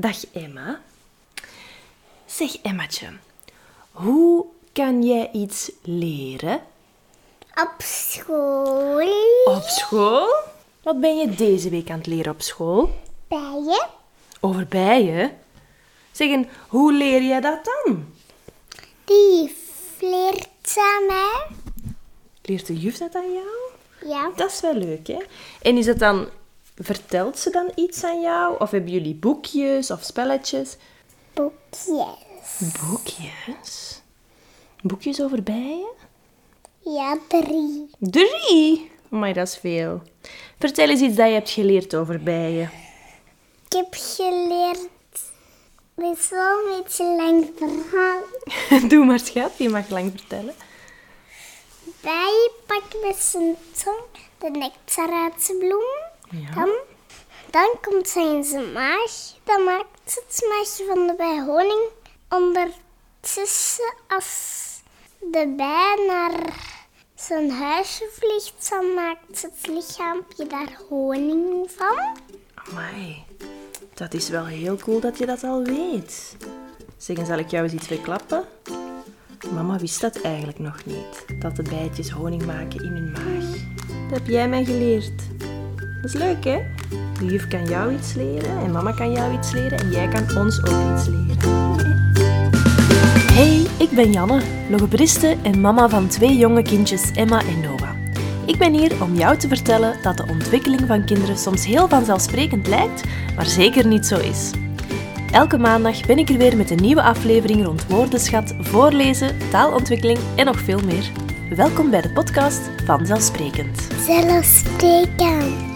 Dag Emma. Zeg Emmatje, hoe kan jij iets leren? Op school. Op school? Wat ben je deze week aan het leren op school? Bijen. Over bijen? Zeg, en hoe leer jij dat dan? Die flirt aan mij. Leert de juf dat aan jou? Ja. Dat is wel leuk, hè? En is het dan... Vertelt ze dan iets aan jou? Of hebben jullie boekjes of spelletjes? Boekjes. Boekjes? Boekjes over bijen? Ja, drie. Drie? Maar dat is veel. Vertel eens iets dat je hebt geleerd over bijen. Ik heb geleerd... Wel een beetje lang verhaal. Doe maar, schat. Je mag lang vertellen. Bijen pakt met zijn tong de nectar uit bloem. Ja. Dan, dan komt ze in zijn maag. Dan maakt ze het smaakje van de bij honing. Ondertussen, als de bij naar zijn huisje vliegt, dan maakt het lichaampje daar honing van. Amai. Dat is wel heel cool dat je dat al weet. Zeg, zal ik jou eens iets verklappen? Mama wist dat eigenlijk nog niet. Dat de bijtjes honing maken in hun maag. Dat heb jij mij geleerd. Dat is leuk, hè? De juf kan jou iets leren en mama kan jou iets leren en jij kan ons ook iets leren. Hey, ik ben Janne, logopediste en mama van twee jonge kindjes Emma en Noah. Ik ben hier om jou te vertellen dat de ontwikkeling van kinderen soms heel vanzelfsprekend lijkt, maar zeker niet zo is. Elke maandag ben ik er weer met een nieuwe aflevering rond woordenschat, voorlezen, taalontwikkeling en nog veel meer. Welkom bij de podcast Vanzelfsprekend. Zelfsprekend.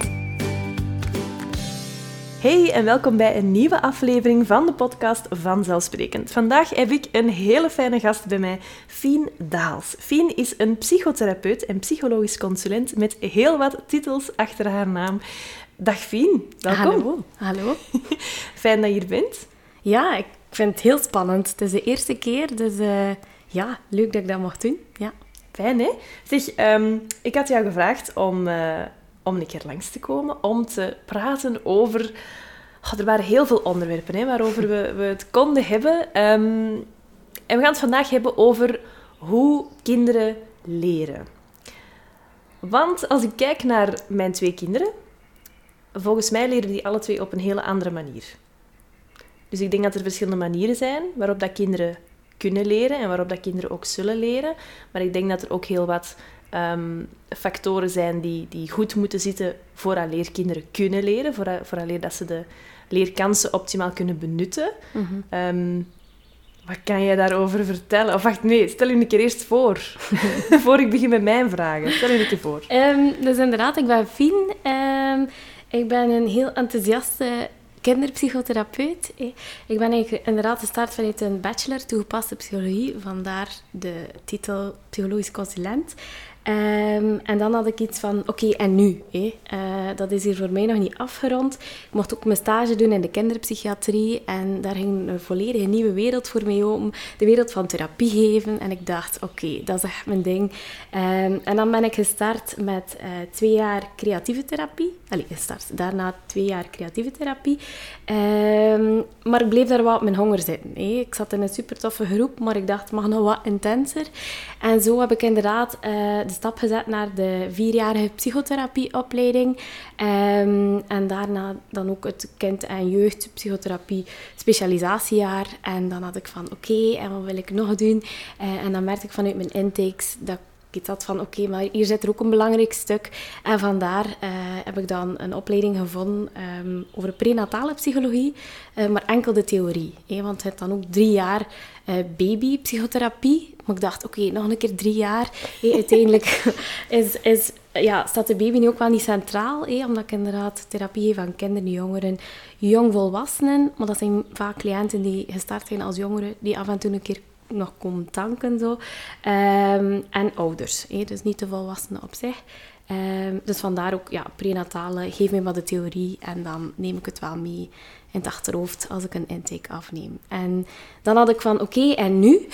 Hey en welkom bij een nieuwe aflevering van de podcast Vanzelfsprekend. Vandaag heb ik een hele fijne gast bij mij, Fien Daals. Fien is een psychotherapeut en psychologisch consulent met heel wat titels achter haar naam. Dag Fien, welkom. Hallo. Hallo. Fijn dat je hier bent. Ja, ik vind het heel spannend. Het is de eerste keer, dus eh, ja, leuk dat ik dat mag doen. Ja. Fijn, hè? Zeg, ehm, ik had jou gevraagd om, eh, om een keer langs te komen, om te praten over... Er waren heel veel onderwerpen hè, waarover we, we het konden hebben. Ehm, en we gaan het vandaag hebben over hoe kinderen leren. Want als ik kijk naar mijn twee kinderen, volgens mij leren die alle twee op een hele andere manier. Dus ik denk dat er verschillende manieren zijn waarop dat kinderen kunnen leren en waarop dat kinderen ook zullen leren. Maar ik denk dat er ook heel wat ehm, factoren zijn die, die goed moeten zitten vooraleer kinderen kunnen leren, voor, vooraleer dat ze de leerkansen optimaal kunnen benutten. Ehm, wat kan jij daarover vertellen? Of wacht, nee, stel je een keer eerst voor. voor ik begin met mijn vragen. Stel je een keer voor. Ehm, dus inderdaad, ik ben Fien. Ik ben een heel enthousiaste kinderpsychotherapeut. eh. Ik ben eigenlijk inderdaad gestart vanuit een bachelor toegepaste psychologie, vandaar de titel psychologisch consulent. Ehm, en dan had ik iets van, oké, en nu? eh? Eh, dat is hier voor mij nog niet afgerond. Ik mocht ook mijn stage doen in de kinderpsychiatrie en daar ging een volledige nieuwe wereld voor mij open. De wereld van therapie geven. En ik dacht, oké, dat is echt mijn ding. Ehm, en dan ben ik gestart met eh, twee jaar creatieve therapie. Allee, gestart. Daarna twee jaar creatieve therapie. Ehm, maar ik bleef daar wel op mijn honger zitten. Ik zat in een super toffe groep, maar ik dacht, het mag nog wat intenser. En zo heb ik inderdaad eh, de stap gezet naar de vierjarige psychotherapieopleiding. Ehm, en daarna dan ook het kind- en jeugdpsychotherapie specialisatiejaar. En dan had ik van, oké, en wat wil ik nog doen? Eh, en dan merkte ik vanuit mijn intakes dat ik iets had van, oké, maar hier zit er ook een belangrijk stuk. En vandaar eh, heb ik dan een opleiding gevonden ehm, over prenatale psychologie, eh, maar enkel de theorie. hè, want het dan ook drie jaar eh, babypsychotherapie. Maar ik dacht, oké, nog een keer drie jaar. uiteindelijk is, is, ja, staat de baby nu ook wel niet centraal, hè, omdat ik inderdaad therapie geef aan kinderen, jongeren, jongvolwassenen. Maar dat zijn vaak cliënten die gestart zijn als jongeren, die af en toe een keer nog komen tanken. Zo. Ehm, en ouders, dus niet de volwassenen op zich. Ehm, dus vandaar ook ja, prenatale, geef me wat de theorie en dan neem ik het wel mee in het achterhoofd als ik een intake afneem. En dan had ik van, oké, en nu?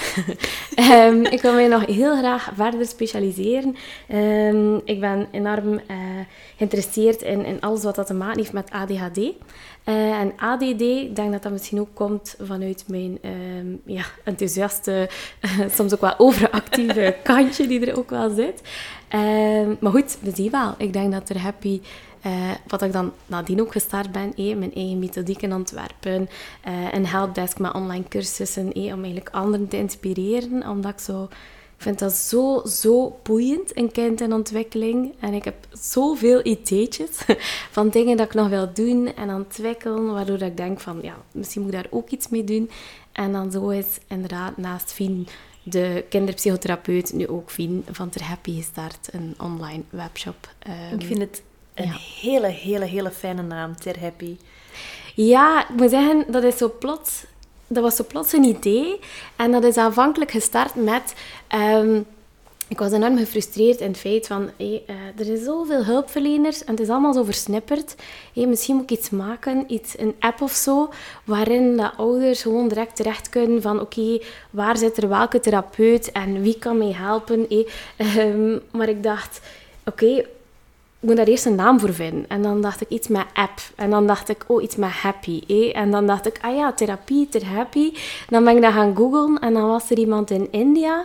Ehm, ik wil mij nog heel graag verder specialiseren. Ehm, ik ben enorm eh, geïnteresseerd in, in alles wat dat te maken heeft met ADHD. Eh, en ADD, ik denk dat dat misschien ook komt vanuit mijn ehm, ja, enthousiaste, soms ook wel overactieve kantje die er ook wel zit. Ehm, maar goed, we zien wel. Ik denk dat er happy uh, wat ik dan nadien ook gestart ben, eh, mijn eigen methodiek in Antwerpen, uh, een helpdesk met online cursussen, eh, om eigenlijk anderen te inspireren, omdat ik zo... Ik vind dat zo, zo boeiend, een kind in ontwikkeling. En ik heb zoveel ideetjes van dingen dat ik nog wil doen en ontwikkelen, waardoor ik denk van, ja, misschien moet ik daar ook iets mee doen. En dan zo is inderdaad naast Fien de kinderpsychotherapeut, nu ook Fien van Ter Happy gestart, een online webshop. Um, ik vind het een hele, hele, hele fijne naam, Ter Happy. Ja, ik moet zeggen, dat is zo plots... Dat was zo plots een idee. En dat is aanvankelijk gestart met... Um, ik was enorm gefrustreerd in het feit van... Uh, er zijn zoveel hulpverleners en het is allemaal zo versnipperd. Misschien moet ik iets maken, iets, een app of zo, waarin de ouders gewoon direct terecht kunnen van... Oké, waar zit er welke therapeut en wie kan mij helpen? Um, maar ik dacht... Oké, ik moet daar eerst een naam voor vinden. En dan dacht ik iets met app. En dan dacht ik, oh, iets met happy. Eh? En dan dacht ik, ah ja, therapie, ter happy. Dan ben ik dat gaan googlen en dan was er iemand in India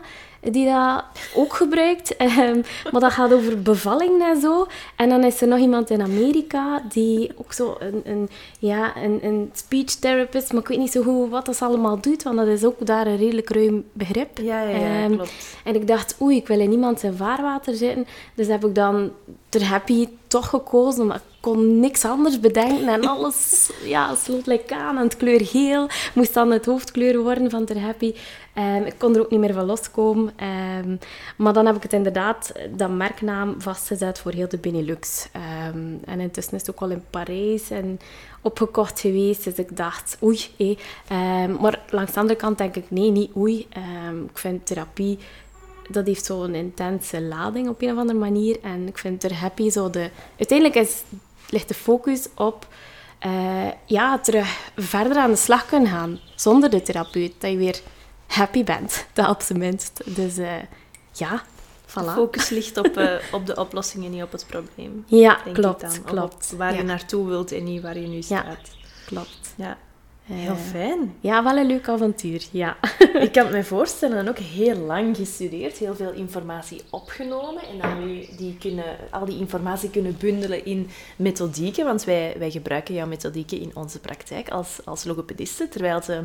die dat ook gebruikt. Um, maar dat gaat over bevalling en zo. En dan is er nog iemand in Amerika die ook zo een, een, ja, een, een speech therapist, maar ik weet niet zo goed wat dat allemaal doet, want dat is ook daar een redelijk ruim begrip. Ja, ja, ja um, klopt. En ik dacht, oei, ik wil in niemand zijn vaarwater zitten. Dus heb ik dan ter happy toch gekozen, maar ik kon niks anders bedenken en alles ja, sloot lekker aan. En het kleur geel moest dan het hoofdkleur worden van ter happy. Um, ik kon er ook niet meer van loskomen. Um, maar dan heb ik het inderdaad, dat merknaam, vastgezet voor heel de Benelux. Um, en intussen is het ook al in Parijs en opgekocht geweest. Dus ik dacht, oei. Eh. maar langs de andere kant denk ik, nee, niet oei. ik vind therapie dat heeft zo'n intense lading op een of andere manier. En ik vind er happy zo de... Uiteindelijk is, ligt de focus op uh, ja, terug verder aan de slag kunnen gaan zonder de therapeut. Dat je weer happy bent, dat op zijn minst. Dus uh, ja, voilà. De focus ligt op, uh, op de oplossingen, niet op het probleem. Ja, klopt, klopt. waar ja. je naartoe wilt en niet waar je nu staat. Ja, klopt. Ja. Heel fijn. Ja, wel een leuk avontuur, ja. Ik kan me voorstellen, en ook heel lang gestudeerd, heel veel informatie opgenomen en dan nu die kunnen, al die informatie kunnen bundelen in methodieken, want wij, wij gebruiken jouw methodieken in onze praktijk als, als logopedisten, terwijl ze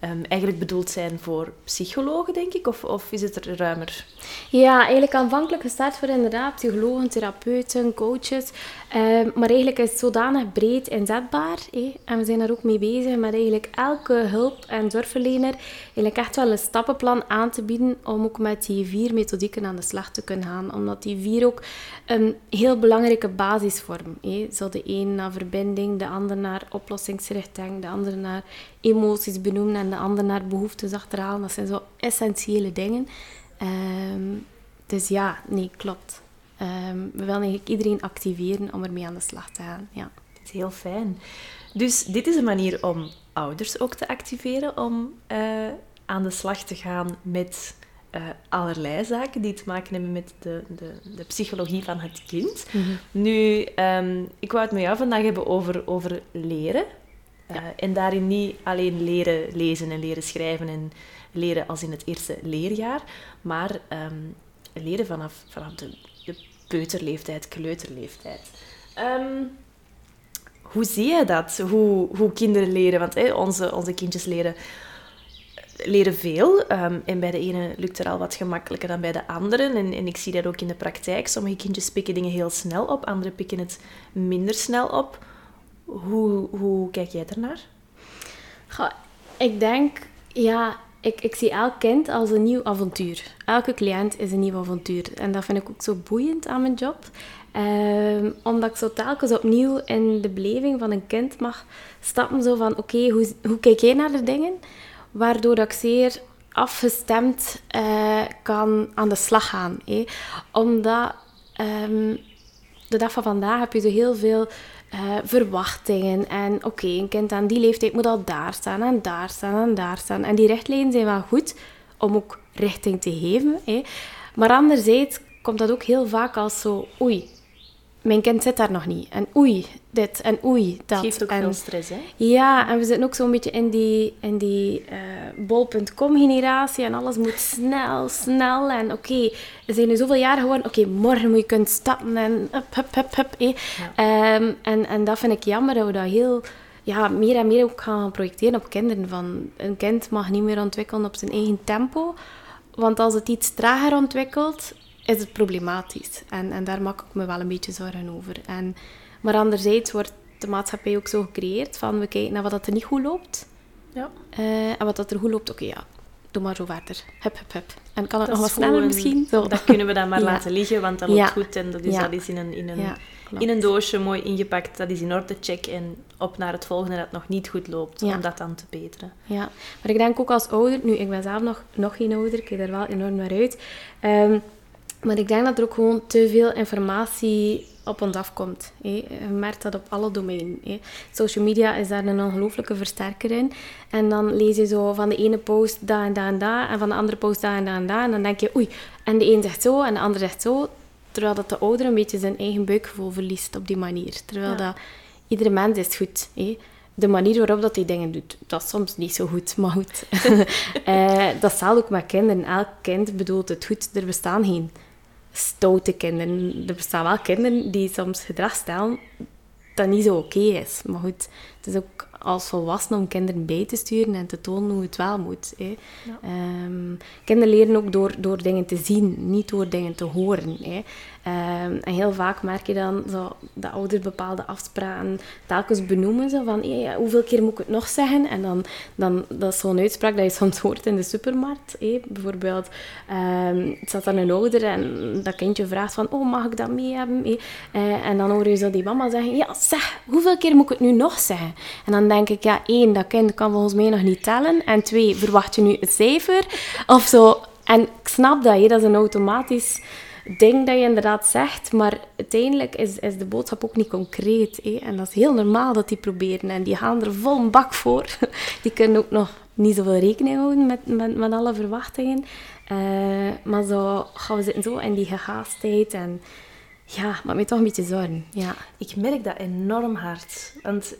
um, eigenlijk bedoeld zijn voor psychologen, denk ik, of, of is het er ruimer? Ja, eigenlijk aanvankelijk gestart voor inderdaad psychologen, therapeuten, coaches, um, maar eigenlijk is het zodanig breed inzetbaar eh? en we zijn daar ook mee bezig met eigenlijk elke hulp- en zorgverlener eigenlijk echt wel een stappenplan aan te bieden om ook met die vier methodieken aan de slag te kunnen gaan. Omdat die vier ook een heel belangrijke basis vormen. Zo de een naar verbinding, de ander naar oplossingsrichting, de andere naar emoties benoemen en de ander naar behoeftes achterhalen. Dat zijn zo essentiële dingen. Um, dus ja, nee, klopt. Um, we willen eigenlijk iedereen activeren om ermee aan de slag te gaan. Ja. Dat is heel fijn. Dus dit is een manier om ouders ook te activeren om uh, aan de slag te gaan met uh, allerlei zaken die te maken hebben met de, de, de psychologie van het kind. Mhm. Nu, um, ik wou het met jou vandaag hebben over, over leren. Uh, en daarin niet alleen leren lezen en leren schrijven en leren als in het eerste leerjaar, maar um, leren vanaf, vanaf de, de peuterleeftijd, kleuterleeftijd. Um, hoe zie je dat? Hoe, hoe kinderen leren? Want onze, onze kindjes leren, leren veel. Um, en bij de ene lukt het al wat gemakkelijker dan bij de anderen. En, en ik zie dat ook in de praktijk. Sommige kindjes pikken dingen heel snel op, andere pikken het minder snel op. Hoe, hoe kijk jij ernaar? Goh, ik denk, ja, ik, ik zie elk kind als een nieuw avontuur. Elke cliënt is een nieuw avontuur. En dat vind ik ook zo boeiend aan mijn job. Um, omdat ik zo telkens opnieuw in de beleving van een kind mag stappen. Zo van, oké, hoe, hoe kijk jij naar de dingen? Waardoor ik zeer afgestemd uh, kan aan de slag gaan. Eh? Omdat um, de dag van vandaag heb je zo heel veel uh, verwachtingen. En oké, een kind aan die leeftijd moet al daar staan en daar staan en daar staan. En die richtlijnen zijn wel goed om ook richting te geven. Eh? Maar anderzijds komt dat ook heel vaak als zo, oei, mijn kind zit daar nog niet. En oei, dit en oei, dat. Het geeft ook en, veel stress, hè? Ja, en we zitten ook zo'n beetje in die, in die eh, bol.com-generatie en alles moet snel, snel. En oké, we zijn nu zoveel jaar geworden, oké, morgen moet je kunnen stappen en hup, hup, hup, hup. eh. En, en dat vind ik jammer, dat we dat heel... Ja, meer en meer ook gaan projecteren op kinderen. Van, een kind mag niet meer ontwikkelen op zijn eigen tempo. Want als het iets trager ontwikkelt, is het problematisch. En, en daar maak ik me wel een beetje zorgen over. En, maar anderzijds wordt de maatschappij ook zo gecreëerd van we kijken naar wat dat er niet goed loopt. Ja. Eh, en wat dat er goed loopt, oké, ja, doe maar zo verder. Hup, hup, hup. En kan het Dat nog wat sneller misschien? Zo. Dat kunnen we dan maar Ja. laten liggen, want dat loopt Ja. goed en dat is, dat is in, een, in, een, in een doosje mooi ingepakt. Dat is in orde, check. En op naar het volgende dat nog niet goed loopt, om dat dan te beteren. Ja, maar ik denk ook als ouder, nu ik ben zelf nog, nog geen ouder, ik kijk er wel enorm naar uit. Ehm, maar ik denk dat er ook gewoon te veel informatie op ons afkomt. hè. Je merkt dat op alle domeinen. Social media is daar een ongelooflijke versterker in. En dan lees je zo van de ene post dat en dat en dat, en van de andere post dat en dat en dat. En dan denk je, oei, en de een zegt zo en de ander zegt zo. Terwijl dat de ouder een beetje zijn eigen buikgevoel verliest op die manier. Terwijl Ja. dat iedere mens is goed. De manier waarop dat hij dingen doet, dat is soms niet zo goed, maar goed. Eh, dat zal ook met kinderen. Elk kind bedoelt het goed. Er bestaan geen stoute kinderen. Er bestaan wel kinderen die soms gedrag stellen dat niet zo oké is. Maar goed, het is ook als volwassene om kinderen bij te sturen en te tonen hoe het wel moet. Hè. Ehm, kinderen leren ook door, door dingen te zien, niet door dingen te horen. Hè. Ehm, en heel vaak merk je dan zo, dat ouders bepaalde afspraken telkens benoemen. Zo van, "Hé, hoeveel keer moet ik het nog zeggen? En dan, dan dat is zo'n uitspraak dat je soms hoort in de supermarkt. Bijvoorbeeld, ehm het zat dan een ouder en dat kindje vraagt van, oh, mag ik dat mee hebben? Eh, en dan hoor je zo die mama zeggen, ja, zeg, hoeveel keer moet ik het nu nog zeggen? En dan denk ik, ja, één, dat kind kan volgens mij nog niet tellen. En twee, verwacht je nu een cijfer? Of zo. En ik snap dat, hè, dat is een automatisch ding dat je inderdaad zegt, maar uiteindelijk is, is de boodschap ook niet concreet. En dat is heel normaal dat die proberen en die gaan er vol een bak voor. Die kunnen ook nog niet zoveel rekening houden met, met, met alle verwachtingen. Eh, maar zo gaan we zitten zo in die gehaastheid en ja, maakt me toch een beetje zorgen. Ja. Ik merk dat enorm hard. Want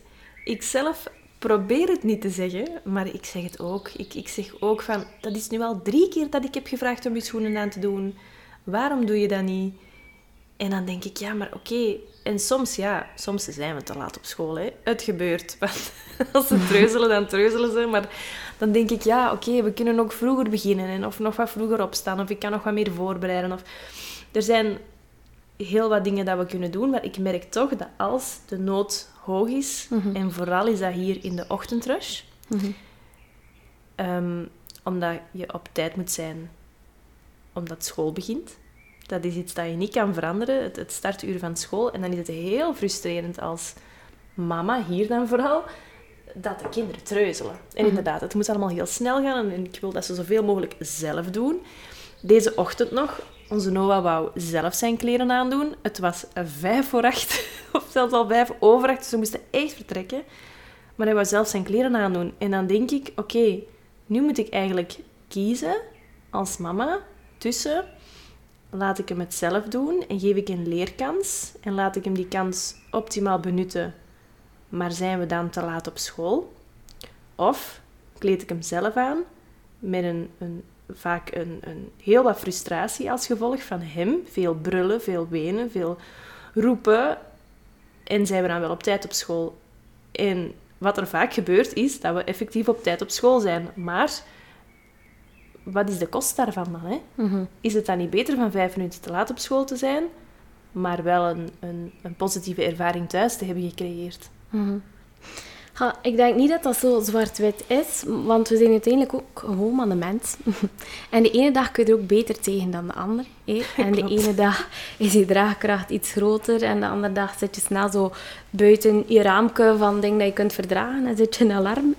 ik zelf probeer het niet te zeggen, maar ik zeg het ook. Ik, ik zeg ook van, dat is nu al drie keer dat ik heb gevraagd om je schoenen aan te doen. Waarom doe je dat niet? En dan denk ik, ja, maar oké. En soms, ja, soms zijn we te laat op school. Hè. Het gebeurt. Want als ze treuzelen, dan treuzelen ze. Maar dan denk ik, ja, oké, we kunnen ook vroeger beginnen. En of nog wat vroeger opstaan. Of ik kan nog wat meer voorbereiden. Of... Er zijn heel wat dingen dat we kunnen doen. Maar ik merk toch dat als de nood hoog is, en vooral is dat hier in de ochtendrush, ehm, omdat je op tijd moet zijn omdat school begint. Dat is iets dat je niet kan veranderen, het, het startuur van school. En dan is het heel frustrerend als mama, hier dan vooral, dat de kinderen treuzelen. En inderdaad, het moet allemaal heel snel gaan en ik wil dat ze zoveel mogelijk zelf doen. Deze ochtend nog, onze Noah wou zelf zijn kleren aandoen. Het was vijf voor acht, of zelfs al vijf over acht, dus we moesten echt vertrekken. Maar hij wou zelf zijn kleren aandoen. En dan denk ik, oké, nu moet ik eigenlijk kiezen als mama tussen laat ik hem het zelf doen en geef ik een leerkans en laat ik hem die kans optimaal benutten, maar zijn we dan te laat op school? Of kleed ik hem zelf aan met een, een, vaak een, een heel wat frustratie als gevolg van hem, veel brullen, veel wenen, veel roepen en zijn we dan wel op tijd op school? En wat er vaak gebeurt is dat we effectief op tijd op school zijn, maar wat is de kost daarvan dan? Hè? Is het dan niet beter van vijf minuten te laat op school te zijn, maar wel een, een, een positieve ervaring thuis te hebben gecreëerd? Ik denk niet dat dat zo zwart-wit is, want we zijn uiteindelijk ook gewoon aan de mens. En de ene dag kun je er ook beter tegen dan de andere. En de ene dag is je draagkracht iets groter en de andere dag zit je snel zo buiten je raamke van dingen dat je kunt verdragen en zit je een alarm.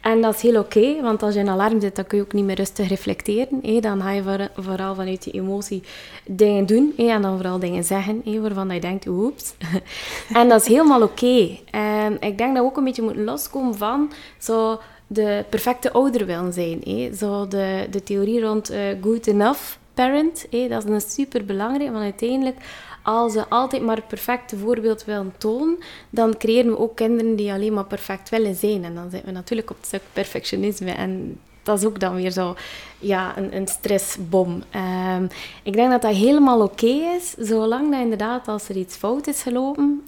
En dat is heel oké, want als je een alarm zit, dan kun je ook niet meer rustig reflecteren. Dan ga je voor- vooral vanuit je emotie dingen doen en dan vooral dingen zeggen waarvan je denkt, oeps. En dat is helemaal oké. En ik denk dat we ook een beetje moeten loskomen van zo de perfecte ouder willen zijn. Zo de, de theorie rond eh, good enough parent. Dat is een super belangrijk, want uiteindelijk, als ze altijd maar het perfecte voorbeeld willen tonen, dan creëren we ook kinderen die alleen maar perfect willen zijn. En dan zitten we natuurlijk op het stuk perfectionisme. En dat is ook dan weer zo ja, een, een stressbom. Ehm, ik denk dat dat helemaal oké is, zolang dat inderdaad als er iets fout is gelopen,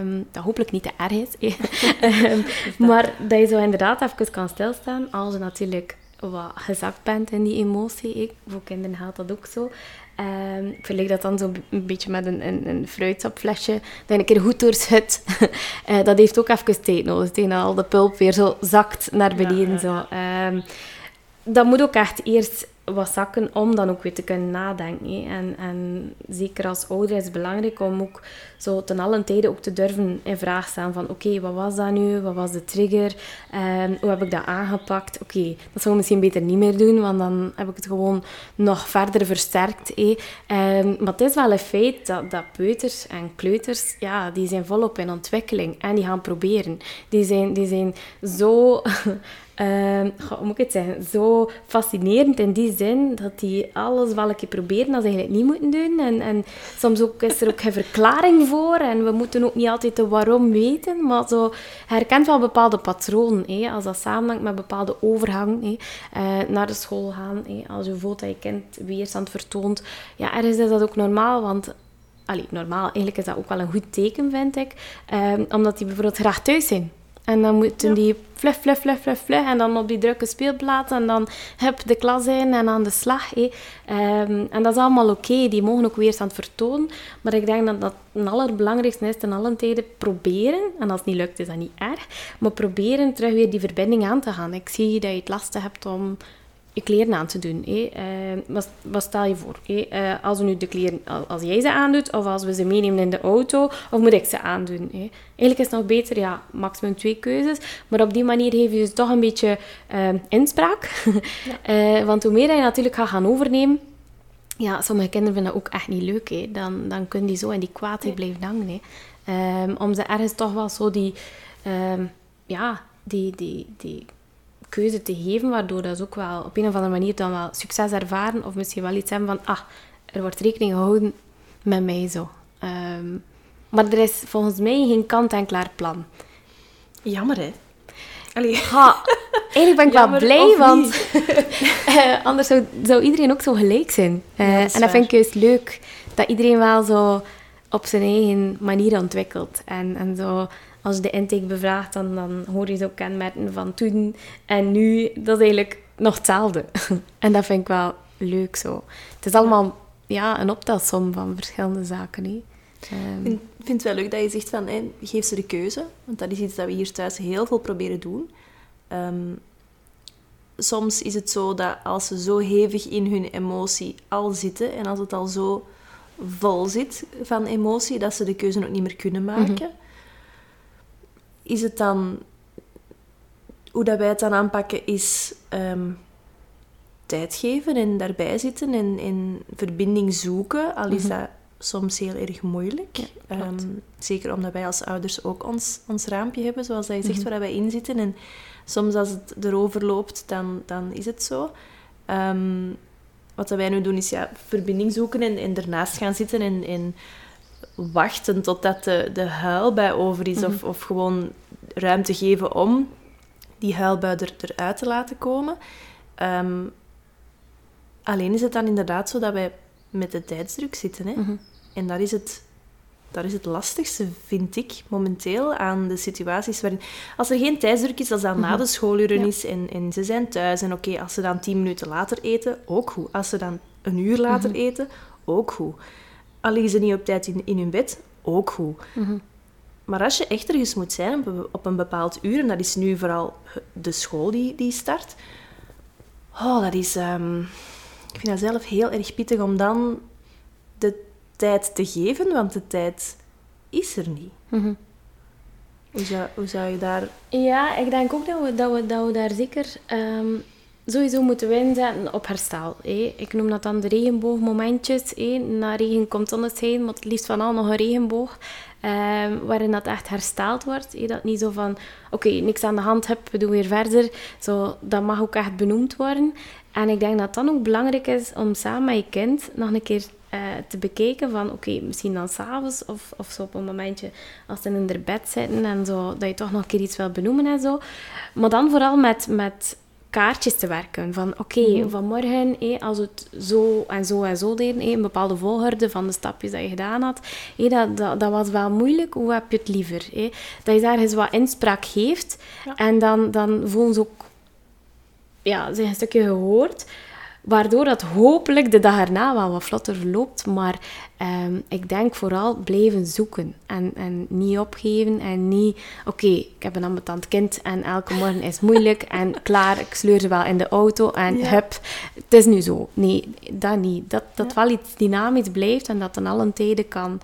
um, dat hopelijk niet te erg is, um, maar dat je zo inderdaad even kan stilstaan als je natuurlijk wat gezakt bent in die emotie. Ik, voor kinderen gaat dat ook zo. Um, ik vergelijk dat dan zo een beetje met een, een, een fruitsapflesje. Dat een keer goed doorschut. uh, dat heeft ook even tijd nodig. Tegen al de pulp weer zo zakt naar beneden. Ja, ja, ja. Zo. Um, dat moet ook echt eerst wat zakken om dan ook weer te kunnen nadenken. En, en zeker als ouder is het belangrijk om ook zo ten allen tijde ook te durven in vraag staan van oké, wat was dat nu? Wat was de trigger? Hoe heb ik dat aangepakt? Oké, dat zou ik misschien beter niet meer doen, want dan heb ik het gewoon nog verder versterkt. Um, maar het is wel een feit dat, dat peuters en kleuters, ja, die zijn volop in ontwikkeling en die gaan proberen. Die zijn, die zijn zo... Hoe moet ik het zeggen, zo fascinerend in die zin dat die alles een keer proberen als ze eigenlijk niet moeten doen. En, en soms ook, is er ook geen verklaring voor en we moeten ook niet altijd de waarom weten, maar zo herkent wel bepaalde patronen. Hé, als dat samenhangt met bepaalde overgang hé, uh, naar de school gaan. Hé, als je voelt dat je kind weerstand vertoont, ja, ergens is dat ook normaal, want allee, normaal, eigenlijk is dat ook wel een goed teken, vind ik. Um, omdat die bijvoorbeeld graag thuis zijn. En dan moeten ja. die fluff, fluff, fluff, fluff, fluff. En dan op die drukke speelplaats. En dan heb de klas in en aan de slag. Um, en dat is allemaal oké. Okay. Die mogen ook weerstand vertonen. Maar ik denk dat dat het allerbelangrijkste is ten allen tijde proberen. En als het niet lukt, is dat niet erg. Maar proberen terug weer die verbinding aan te gaan. Ik zie dat je het lastig hebt om je kleren aan te doen. Uh, wat, wat, stel je voor? Uh, als, we nu de kleren, als jij ze aandoet, of als we ze meenemen in de auto, of moet ik ze aandoen? Eigenlijk is het nog beter, ja, maximum twee keuzes. Maar op die manier geef je dus toch een beetje uh, inspraak. Ja. want hoe meer je natuurlijk gaat gaan overnemen, ja, sommige kinderen vinden dat ook echt niet leuk. Dan, dan kunnen die zo in die kwaadheid blijven hangen. Um, om ze ergens toch wel zo die... Um, ja, die, die, die keuze te geven, waardoor dat ze ook wel op een of andere manier dan wel succes ervaren of misschien wel iets hebben van, ah, er wordt rekening gehouden met mij zo. Um, maar er is volgens mij geen kant-en-klaar plan. Jammer, hè? Allee. Ha, eigenlijk ben ik Jammer, wel blij, want uh, anders zou, zou, iedereen ook zo gelijk zijn. Uh, ja, dat en dat vind ik juist leuk, dat iedereen wel zo op zijn eigen manier ontwikkelt. En, en zo als je de intake bevraagt, dan, dan hoor je zo kenmerken van toen en nu. Dat is eigenlijk nog hetzelfde. en dat vind ik wel leuk zo. Het is allemaal ja, een optelsom van verschillende zaken. Hè. Um, ik vind het wel leuk dat je zegt van, hey, geef ze de keuze. Want dat is iets dat we hier thuis heel veel proberen doen. Um, soms is het zo dat als ze zo hevig in hun emotie al zitten en als het al zo vol zit van emotie, dat ze de keuze ook niet meer kunnen maken. Mm -hmm is het dan... Hoe dat wij het dan aanpakken is um, tijd geven en daarbij zitten en, en verbinding zoeken. Al is mm -hmm. dat soms heel erg moeilijk. Ja, um, zeker omdat wij als ouders ook ons, ons raampje hebben, zoals hij zegt, mm -hmm. waar wij in zitten. En soms als het erover loopt, dan, dan is het zo. Um, wat wij nu doen is ja, verbinding zoeken en, en ernaast gaan zitten en, en wachten totdat de, de huilbui over is. Mm -hmm. of, of gewoon ruimte geven om die huilbui er, eruit te laten komen. Um, alleen is het dan inderdaad zo dat wij met de tijdsdruk zitten. Hè? Mm -hmm. En daar is, het, daar is het lastigste, vind ik, momenteel aan de situaties waarin... Als er geen tijdsdruk is, als dat mm -hmm. na de schooluren ja. is en, en ze zijn thuis... En oké, okay, als ze dan tien minuten later eten, ook goed. Als ze dan een uur later mhm. eten, ook goed al liggen ze niet op tijd in, in hun bed, ook goed. Mm -hmm. Maar als je echt ergens moet zijn op een bepaald uur, en dat is nu vooral de school die, die start, oh, dat is... Um, ik vind dat zelf heel erg pittig om dan de tijd te geven, want de tijd is er niet. Mm -hmm. hoe, zou, hoe zou je daar... Ja, ik denk ook dat we, dat we, dat we daar zeker... Um sowieso moeten we inzetten op herstel. Hé. Ik noem dat dan de regenboogmomentjes. Hé. Na regen komt zonneschijn, maar het liefst van al nog een regenboog. Um, waarin dat echt hersteld wordt. Hé. Dat niet zo van, oké, niks aan de hand heb, we doen weer verder. Zo, dat mag ook echt benoemd worden. En ik denk dat dan ook belangrijk is om samen met je kind nog een keer eh, te bekijken van, oké, misschien dan s'avonds of, of zo op een momentje als ze in hun bed zitten en zo, dat je toch nog een keer iets wil benoemen en zo. Maar dan vooral met, met kaartjes te werken. Van oké, Mhm. vanmorgen, hé, als het zo en zo en zo deden, hé, een bepaalde volgorde van de stapjes dat je gedaan had, hé, dat, dat, dat was wel moeilijk. Hoe heb je het liever? Dat je daar eens wat inspraak geeft. Ja. En dan, dan voelen ze ook ja, zich een stukje gehoord. Waardoor dat hopelijk de dag erna wel wat vlotter verloopt. Maar ehm, ik denk vooral blijven zoeken. En, en niet opgeven. En niet, oké, ik heb een ambetant kind en elke morgen is moeilijk. En klaar, ik sleur ze wel in de auto. En Ja. hup, het is nu zo. Nee, dat niet. Dat, dat Ja. wel iets dynamisch blijft. En dat ten allen tijde kan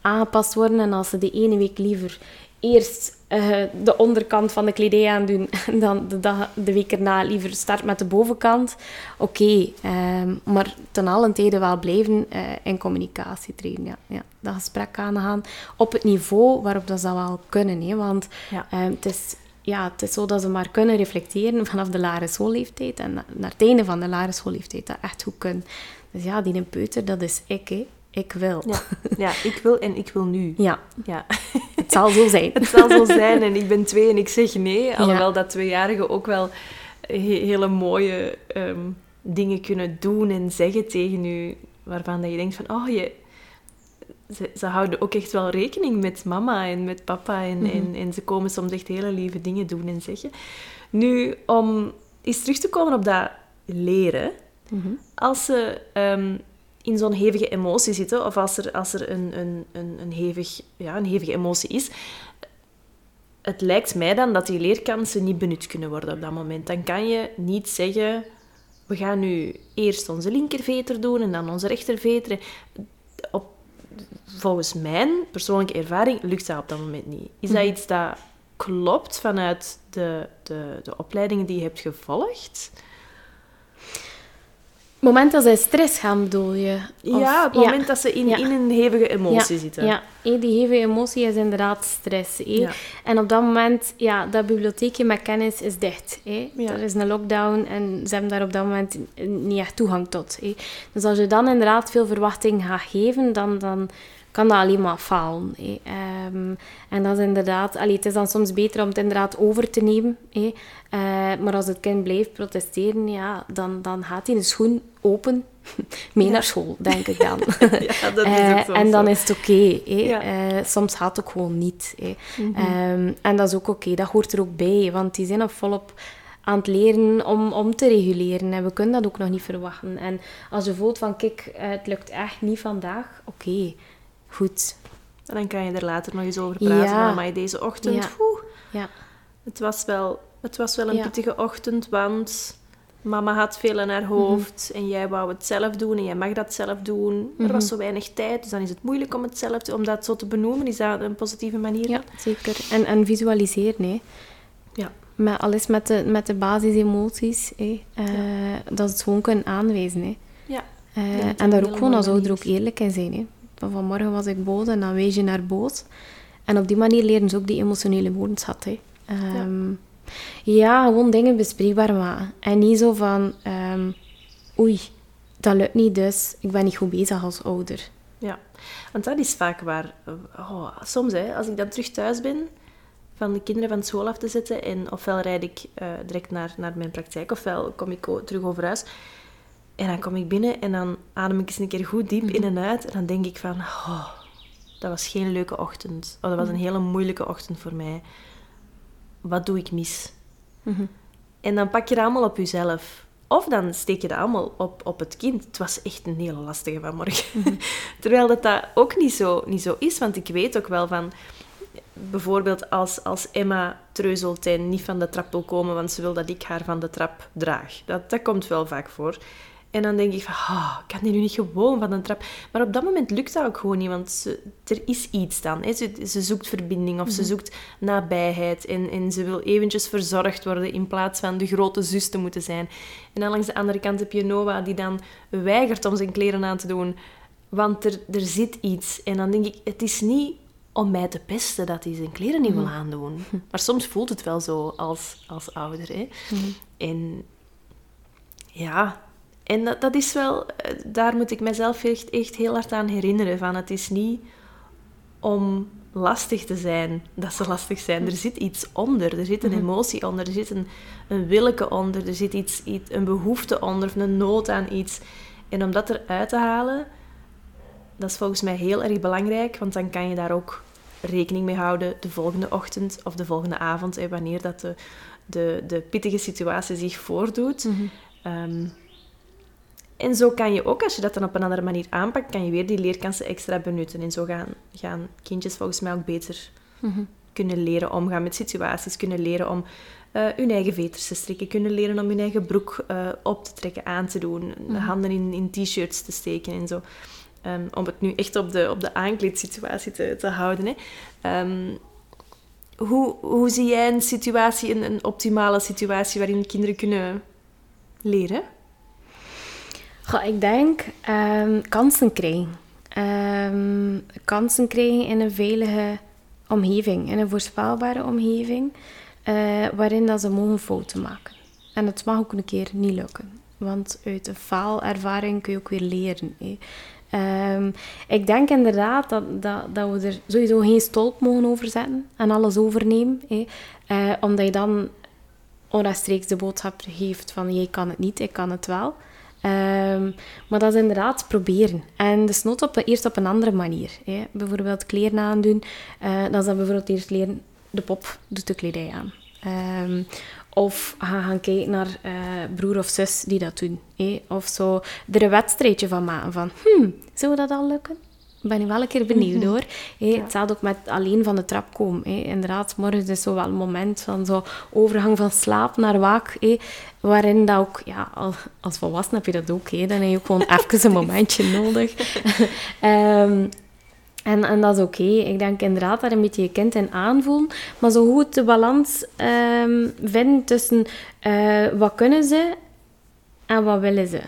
aangepast worden. En als ze de ene week liever eerst eh, de onderkant van de kledij aandoen en dan de, dag, de week erna liever start met de bovenkant. Oké, ehm, maar ten allen tijde wel blijven eh, in communicatie treden. Ja, ja. Dat gesprek aangaan op het niveau waarop dat ze dat wel kunnen. Hè, want Ja. ehm, het, is, ja, het is zo dat ze maar kunnen reflecteren vanaf de lagere schoolleeftijd en na- naar het einde van de lagere schoolleeftijd dat echt goed kunnen. Dus ja, die een peuter, dat is ik. Hè. Ik wil. Ja. ja, ik wil en ik wil nu. ja Ja. het zal zo zijn. Het zal zo zijn en ik ben twee en ik zeg nee. Alhoewel dat tweejarigen ook wel he- hele mooie ehm, dingen kunnen doen en zeggen tegen u, waarvan dat je denkt van, oh, je, ze, ze houden ook echt wel rekening met mama en met papa en, en, en ze komen soms echt hele lieve dingen doen en zeggen. Nu, om eens terug te komen op dat leren, Mhm. als ze ehm, in zo'n hevige emotie zitten, of als er, als er een, een, een, een, hevig, ja, een hevige emotie is, het lijkt mij dan dat die leerkansen niet benut kunnen worden op dat moment. Dan kan je niet zeggen, we gaan nu eerst onze linkerveter doen en dan onze rechterveter. Op, volgens mijn persoonlijke ervaring lukt dat op dat moment niet. Is dat iets dat klopt vanuit de, de, de opleidingen die je hebt gevolgd? Het moment dat zij stress gaan, bedoel je? Of- ja, op het moment dat ze in, Ja. in een hevige emotie ja, zitten. Ja, die hevige emotie is inderdaad stress. Ja. En op dat moment, ja, dat bibliotheekje met kennis is dicht. Ja. Er is een lockdown en ze hebben daar op dat moment niet echt toegang tot. Dus als je dan inderdaad veel verwachting gaat geven, dan, dan kan dat alleen maar falen. hé. Ehm, en dat is inderdaad... Allee, het is dan soms beter om het inderdaad over te nemen. hé. Eh, maar als het kind blijft protesteren, ja, dan, dan gaat hij de schoen open mee naar school, denk ik dan. Ja, dat is Eh, ook soms en dan is het oké. Ja. Eh, soms gaat het ook gewoon niet. Mhm. Ehm, en dat is ook oké, dat hoort er ook bij. Want die zijn nog volop aan het leren om, om te reguleren. En we kunnen dat ook nog niet verwachten. En als je voelt van, kijk, eh, het lukt echt niet vandaag. Oké, goed. En dan kan je er later nog eens over praten. Ja. Maar deze ochtend, Ja. het, was wel, het was wel een Ja. pittige ochtend, want mama had veel in haar hoofd en jij wou het zelf doen en jij mag dat zelf doen. Er was zo weinig tijd, dus dan is het moeilijk om het zelf te, om dat zo te benoemen. Is dat een positieve manier? ja zeker. En, en visualiseren, hè. Ja. Met, al is met de, met de basisemoties, hè. Eh, dat ze het gewoon kunnen aanwijzen, hè. Ja. Eh, en daar ook gewoon als ouder ook eerlijk in zijn. Hè. Van vanmorgen was ik boos en dan wees je naar boos. En op die manier leren ze ook die emotionele woordenschat. Hè. Ehm, ja. gewoon dingen bespreekbaar maken. En niet zo van, ehm, oei, dat lukt niet, dus ik ben niet goed bezig als ouder. Ja, want dat is vaak waar... Oh, soms, hè, als ik dan terug thuis ben, van de kinderen van school af te zetten, en ofwel rijd ik eh, direct naar, naar mijn praktijk, ofwel kom ik terug over huis, en dan kom ik binnen en dan adem ik eens een keer goed diep in en uit, en dan denk ik van... Oh, dat was geen leuke ochtend. Oh, dat was een hele moeilijke ochtend voor mij. Wat doe ik mis? En dan pak je dat allemaal op jezelf. Of dan steek je dat allemaal op, op het kind. Het was echt een hele lastige vanmorgen. Terwijl dat, dat ook niet zo, niet zo is. Want ik weet ook wel van... Bijvoorbeeld als, als Emma treuzelt en niet van de trap wil komen, want ze wil dat ik haar van de trap draag. Dat, dat komt wel vaak voor. En dan denk ik van, ah, kan die nu niet gewoon van de trap? Maar op dat moment lukt dat ook gewoon niet, want ze, er is iets dan. Hè. Ze, ze zoekt verbinding of ze zoekt nabijheid en, en ze wil eventjes verzorgd worden in plaats van de grote zus te moeten zijn. En dan langs de andere kant heb je Noah die dan weigert om zijn kleren aan te doen, want er, er zit iets. En dan denk ik, het is niet om mij te pesten dat hij zijn kleren niet wil aandoen. Maar soms voelt het wel zo als, als ouder. Hè. En ja, en dat, dat is wel, eh, daar moet ik mezelf echt, echt heel hard aan herinneren. Van het is niet om lastig te zijn dat ze lastig zijn. Er zit iets onder, er zit een emotie onder, er zit een, een willeke onder, er zit iets, iets, een behoefte onder of een nood aan iets. En om dat eruit te halen, dat is volgens mij heel erg belangrijk, want dan kan je daar ook rekening mee houden de volgende ochtend of de volgende avond, wanneer dat de, de, de pittige situatie zich voordoet. Ehm, en zo kan je ook, als je dat dan op een andere manier aanpakt, kan je weer die leerkansen extra benutten. En zo gaan, gaan kindjes volgens mij ook beter kunnen leren omgaan met situaties, kunnen leren om eh, hun eigen veters te strikken, kunnen leren om hun eigen broek eh, op te trekken, aan te doen, de handen in, in t-shirts te steken en zo. Ehm, om het nu echt op de, op de aankleedsituatie te, te houden. Hè. Ehm, hoe, hoe zie jij een situatie, een, een optimale situatie waarin kinderen kunnen leren? Goh, ik denk ehm, kansen krijgen. Ehm, kansen krijgen in een veilige omgeving, in een voorspelbare omgeving, eh, waarin dat ze mogen fouten maken. En het mag ook een keer niet lukken, want uit de faalervaring kun je ook weer leren. Ehm, ik denk inderdaad dat, dat, dat we er sowieso geen stolp mogen over zetten en alles overnemen. Eh, omdat je dan onrechtstreeks de boodschap geeft van jij kan het niet, ik kan het wel. Ehm, maar dat is inderdaad proberen. En dus nooit op, eerst op een andere manier. Hè. Bijvoorbeeld kleren aandoen. eh dan is dat bijvoorbeeld eerst leren, de pop doet de kledij aan. Ehm, of gaan, gaan kijken naar eh, broer of zus die dat doen. hè. Of zo er een wedstrijdje van maken. Van, hmm, zou dat al lukken? Ben ik wel een keer benieuwd hoor. Hé, Hetzelfde ook met alleen van de trap komen. Inderdaad, morgens is zo wel een moment van zo overgang van slaap naar waak. waarin dat ook, ja, al- als volwassene heb je dat ook. Dan heb je ook gewoon even een momentje nodig. Ehm, en, en dat is oké. Ik denk inderdaad daar een beetje je kind in aanvoelen. Maar zo goed de balans ehm, vinden tussen eh, wat kunnen ze en wat willen ze.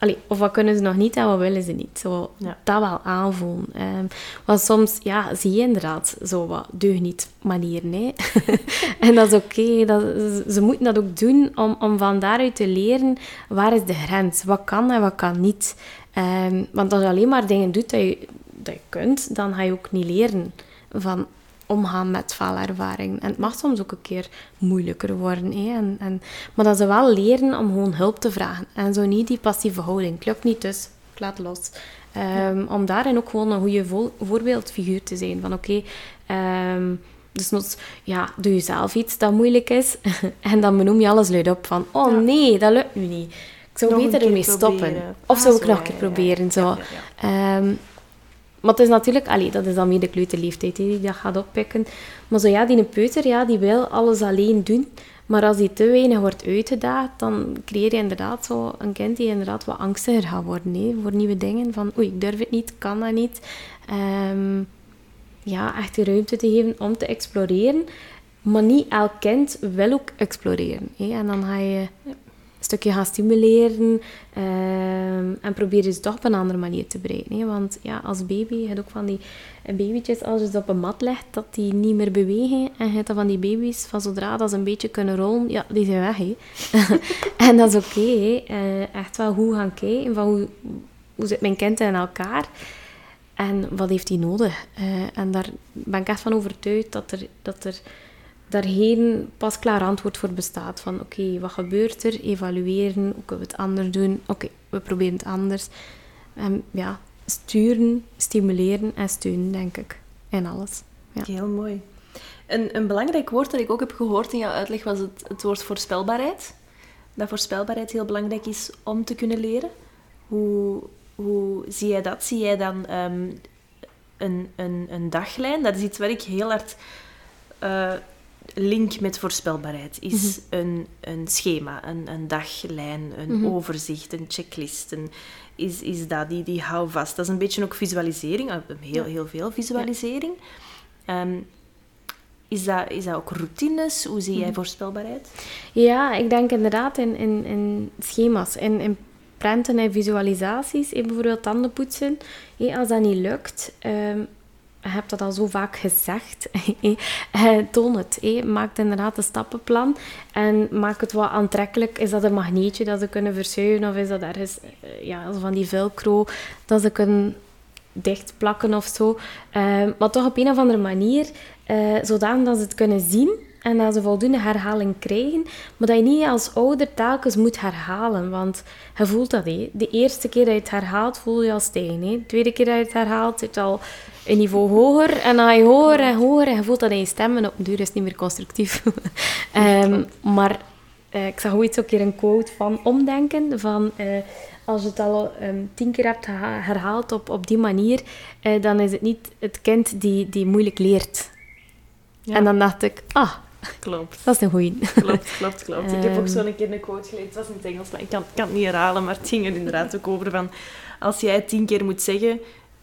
Allee, of wat kunnen ze nog niet en wat willen ze niet. Zo, Ja. Dat wel aanvoelen. Ehm, want soms ja, zie je inderdaad zo wat deugniet manieren. Hè? en dat is oké. dat ze- ze moeten dat ook doen om, om van daaruit te leren waar is de grens. Wat kan en wat kan niet. Ehm, want als je alleen maar dingen doet dat je, dat je kunt, dan ga je ook niet leren van omgaan met faalervaring. En het mag soms ook een keer moeilijker worden. Hè? En, en, maar dat ze wel leren om gewoon hulp te vragen. En zo niet die passieve houding. Lukt niet, dus ik laat los. Ehm, Om daarin ook gewoon een goede vo- voorbeeldfiguur te zijn. Van oké, ehm, dus nog, ja, doe je zelf iets dat moeilijk is. en dan benoem je alles luid op van, oh Ja. nee, dat lukt nu niet. Ik zou Nog beter ermee stoppen. Of Ah, zou ik zo, nog een keer ja, proberen. Zo. Ehm, maar het is natuurlijk, allee, dat is dan meer de kleuterleeftijd die dat gaat oppikken. Maar zo ja, die peuter, ja, die wil alles alleen doen. Maar als die te weinig wordt uitgedaagd, dan creëer je inderdaad zo een kind die inderdaad wat angstiger gaat worden hè, voor nieuwe dingen. Van oei, ik durf het niet, kan dat niet. Ehm, ja, echt de ruimte te geven om te exploreren. Maar niet elk kind wil ook exploreren. Hè. En dan ga je stukje gaan stimuleren ehm, en probeer ze toch op een andere manier te bereiken. Hè. Want ja, als baby, je hebt ook van die babytjes, als je ze op een mat legt, dat die niet meer bewegen. En je hebt van die baby's, van zodra dat ze een beetje kunnen rollen, ja, die zijn weg. Hè. en dat is oké. hè. Eh, echt wel goed gaan kijken van hoe, hoe zit mijn kind in elkaar. En wat heeft hij nodig? Eh, en daar ben ik echt van overtuigd dat er, dat er daar geen pasklaar antwoord voor bestaat. Van oké, wat gebeurt er? Evalueren, hoe kunnen we het anders doen? Oké, we proberen het anders. En ja, sturen, stimuleren en steunen, denk ik. En alles. Ja. Heel mooi. Een, een belangrijk woord dat ik ook heb gehoord in jouw uitleg was het, het woord voorspelbaarheid. Dat voorspelbaarheid heel belangrijk is om te kunnen leren. Hoe, hoe zie jij dat? Zie jij dan ehm, een, een, een daglijn? Dat is iets waar ik heel hard eh, link met voorspelbaarheid. Is een, een schema, een, een daglijn, een overzicht, een checklist. Een, is, is dat die, die houvast? Dat is een beetje ook visualisering, eh, heel, heel veel visualisering. Ehm, is, dat, is dat ook routines? Hoe zie jij voorspelbaarheid? Ja, ik denk inderdaad in, in, in schema's, in, in prenten en visualisaties. Eh, bijvoorbeeld tandenpoetsen. Eh, als dat niet lukt, hebt dat al zo vaak gezegd. toon het. Maak inderdaad een stappenplan. En maak het wat aantrekkelijk. Is dat een magneetje dat ze kunnen verzuigen? Of is dat ergens eh, ja, van die velcro dat ze kunnen dichtplakken of zo? Eh, maar toch op een of andere manier, eh zodanig dat ze het kunnen zien en dat ze voldoende herhaling krijgen, maar dat je niet als ouder telkens moet herhalen, want je voelt dat. Hé. De eerste keer dat je het herhaalt, voel je al. Hé. De tweede keer dat je het herhaalt, zit al een niveau hoger. En dan ga je hoger en hoger en je voelt dat in je stem en op een duur is het niet meer constructief. Ehm, maar eh, ik zag ooit ook keer een quote van omdenken, van... eh, als je het al ehm, tien keer hebt herhaald op, op die manier, eh, dan is het niet het kind die, die moeilijk leert. Ja. En dan dacht ik, ah, Klopt. dat is een goeie. Klopt, klopt, klopt. ik heb ook Ehm. zo'n keer een quote gelezen. Het was in het Engels, maar ik kan, kan het niet herhalen. Maar het ging er inderdaad ook over van... Als jij het tien keer moet zeggen,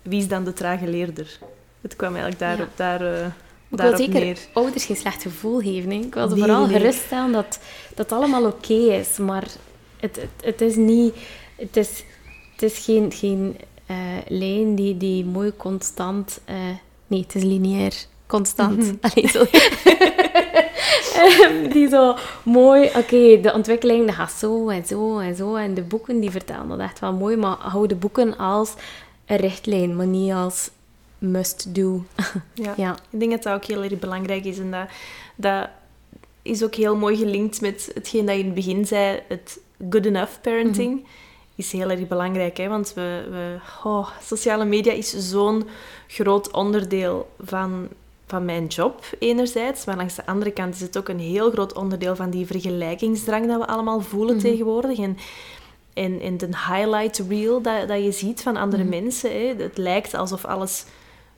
wie is dan de trage leerder? Het kwam eigenlijk daarop, daar, eh, Ik wil zeker neer. ouders geen slecht gevoel geven. hè. Ik wil ze Nee, vooral nee, geruststellen dat dat allemaal oké is. Maar het, het, het is niet... Het is, het is geen, geen eh, lijn die, die mooi constant... eh, nee, het is lineair. Constant. Allee, zo. Die zo mooi... Oké, de ontwikkeling dat gaat zo en zo en zo. En de boeken die vertellen dat echt wel mooi. Maar hou de boeken als een richtlijn, maar niet als must-do. Ja. ja. Ik denk dat dat ook heel erg belangrijk is. En dat, dat is ook heel mooi gelinkt met hetgeen dat je in het begin zei. Het good enough parenting is heel erg belangrijk. Hè? Want we, we, oh, sociale media is zo'n groot onderdeel van, van mijn job, enerzijds. Maar langs de andere kant is het ook een heel groot onderdeel van die vergelijkingsdrang dat we allemaal voelen tegenwoordig. En, en, en de highlight reel dat, dat je ziet van andere mensen. Hè? Het lijkt alsof alles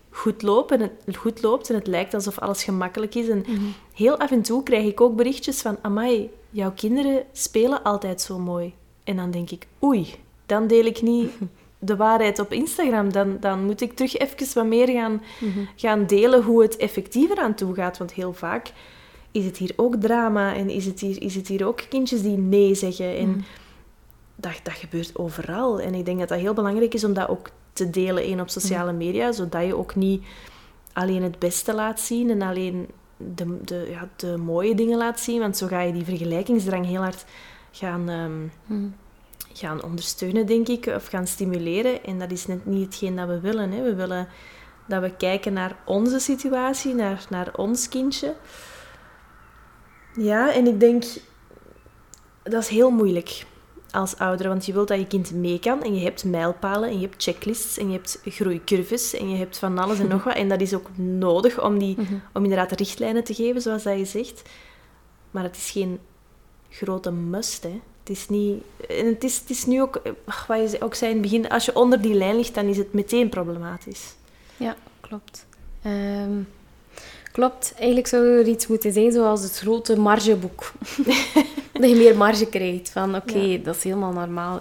goed loopt, en het, goed loopt en het lijkt alsof alles gemakkelijk is. En heel af en toe krijg ik ook berichtjes van... Amai, jouw kinderen spelen altijd zo mooi. En dan denk ik, oei, dan deel ik niet de waarheid op Instagram. Dan, dan moet ik terug even wat meer gaan, gaan delen hoe het effectiever aan toe gaat. Want heel vaak is het hier ook drama en is het hier, is het hier ook kindjes die nee zeggen. En dat, dat gebeurt overal. En ik denk dat dat heel belangrijk is om dat ook te delen één op sociale media, zodat je ook niet alleen het beste laat zien en alleen de, de, ja, de mooie dingen laat zien. Want zo ga je die vergelijkingsdrang heel hard gaan, ehm, gaan ondersteunen, denk ik, of gaan stimuleren. En dat is net niet hetgeen dat we willen. Hè. We willen dat we kijken naar onze situatie, naar, naar ons kindje. Ja, en ik denk, dat is heel moeilijk als ouder, want je wilt dat je kind mee kan en je hebt mijlpalen en je hebt checklists en je hebt groeicurves en je hebt van alles en nog wat. En dat is ook nodig om, die, om inderdaad richtlijnen te geven, zoals dat je zegt. Maar het is geen grote must, hè. Het is niet... En het is, het is nu ook, ach, wat je ook zei in het begin, als je onder die lijn ligt, dan is het meteen problematisch. Ja, klopt. Ehm, klopt. Eigenlijk zou er iets moeten zijn zoals het grote margeboek. dat je meer marge krijgt. Van oké, Ja. dat is helemaal normaal.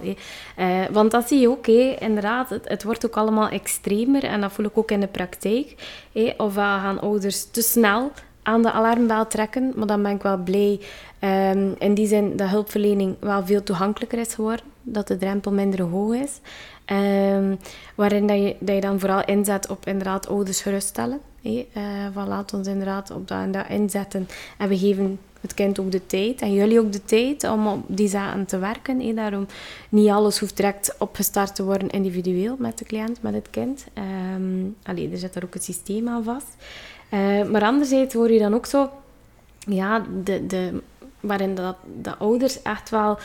Eh, want dat zie je ook, inderdaad. Het, het wordt ook allemaal extremer. En dat voel ik ook in de praktijk. hè. Of uh, gaan ouders te snel aan de alarmbel trekken. Maar dan ben ik wel blij ehm, in die zin dat hulpverlening wel veel toegankelijker is geworden. Dat de drempel minder hoog is. Ehm, waarin dat je, dat je dan vooral inzet op inderdaad ouders geruststellen. Eh, van laat ons inderdaad op dat en dat inzetten. En we geven het kind ook de tijd. En jullie ook de tijd om op die zaken te werken. Daarom niet alles hoeft direct opgestart te worden individueel met de cliënt, met het kind. Ehm allee, er zit daar ook het systeem aan vast. Eh, maar anderzijds hoor je dan ook zo... Ja, de, de, waarin dat, de ouders echt wel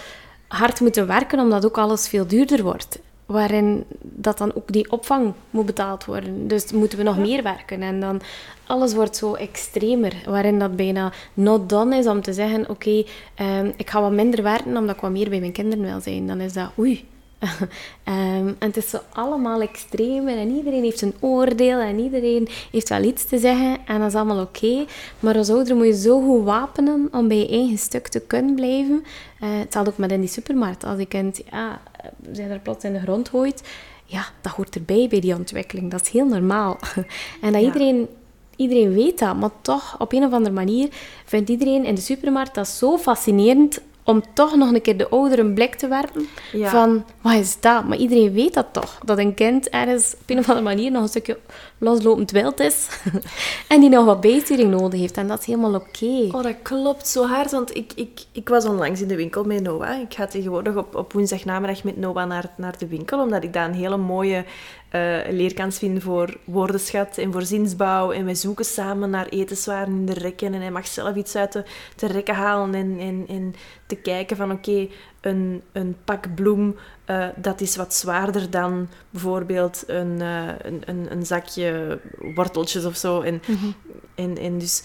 hard moeten werken, omdat ook alles veel duurder wordt. Waarin dat dan ook die opvang moet betaald worden. Dus moeten we nog meer werken. En dan alles wordt zo extremer. Waarin dat bijna not done is om te zeggen: Oké, ehm, ik ga wat minder werken omdat ik wat meer bij mijn kinderen wil zijn. Dan is dat oei. Ehm, en het is zo allemaal extremer en iedereen heeft zijn oordeel en iedereen heeft wel iets te zeggen en dat is allemaal oké. Maar als ouder moet je zo goed wapenen om bij je eigen stuk te kunnen blijven. Eh hetzelfde ook met in die supermarkt. Als je kind ja, zijn er plots in de grond gooit, ja, dat hoort erbij bij die ontwikkeling. Dat is heel normaal. En dat Ja. iedereen Iedereen weet dat, maar toch, op een of andere manier vindt iedereen in de supermarkt dat zo fascinerend om toch nog een keer de ouder een blik te werpen Ja. van, wat is dat? Maar iedereen weet dat toch, dat een kind ergens op een of andere manier nog een stukje loslopend wild is en die nog wat bijsturing nodig heeft. En dat is helemaal oké. Oh, dat klopt zo hard, want ik, ik, ik was onlangs in de winkel met Noah. Ik ga tegenwoordig op, op woensdagnamiddag met Noah naar, naar de winkel, omdat ik dat een hele mooie eh, leerkans vind voor woordenschat en voor zinsbouw. En wij zoeken samen naar etenswaren in de rekken en hij mag zelf iets uit de, de rekken halen en, en, en te kijken van oké, een, een pak bloem, eh, dat is wat zwaarder dan bijvoorbeeld een, eh, een, een, een zakje worteltjes of zo. En, en, en dus